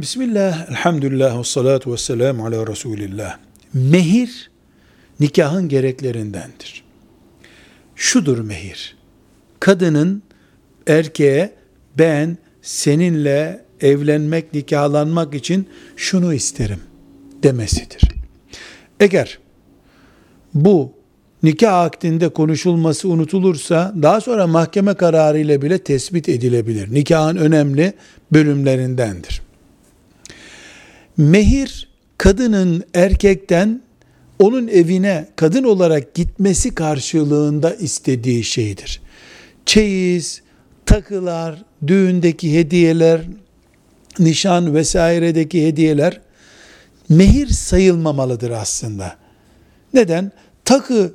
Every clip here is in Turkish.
Bismillah, elhamdülillah, ve salatu ve selamu ala Resulillah. Mehir, nikahın gereklerindendir. Şudur mehir. Kadının erkeğe ben seninle evlenmek, nikahlanmak için şunu isterim demesidir. Eğer bu nikah akdinde konuşulması unutulursa daha sonra mahkeme kararı ile bile tespit edilebilir. Nikahın önemli bölümlerindendir. Mehir kadının erkekten onun evine kadın olarak gitmesi karşılığında istediği şeydir. Çeyiz, takılar, düğündeki hediyeler, nişan vesairedeki hediyeler mehir sayılmamalıdır aslında. Neden? Takı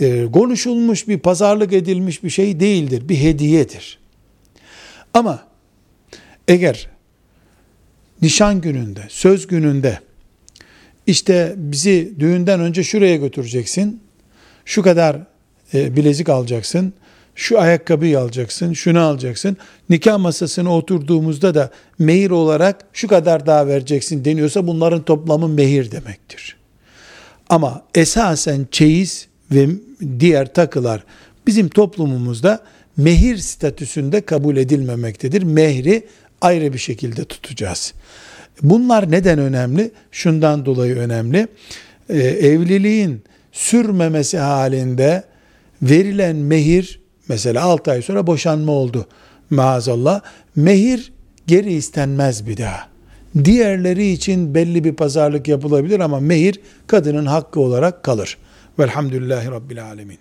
e, konuşulmuş bir pazarlık edilmiş bir şey değildir, bir hediyedir. Ama eğer nişan gününde, söz gününde işte bizi düğünden önce şuraya götüreceksin, şu kadar e, bilezik alacaksın, şu ayakkabıyı alacaksın, şunu alacaksın. Nikah masasına oturduğumuzda da mehir olarak şu kadar daha vereceksin deniyorsa bunların toplamı mehir demektir. Ama esasen çeyiz ve diğer takılar bizim toplumumuzda mehir statüsünde kabul edilmemektedir. Mehri ayrı bir şekilde tutacağız. Bunlar neden önemli? Şundan dolayı önemli. Ee, evliliğin sürmemesi halinde verilen mehir mesela 6 ay sonra boşanma oldu maazallah. Mehir geri istenmez bir daha. Diğerleri için belli bir pazarlık yapılabilir ama mehir kadının hakkı olarak kalır. Velhamdülillahi Rabbil Alemin.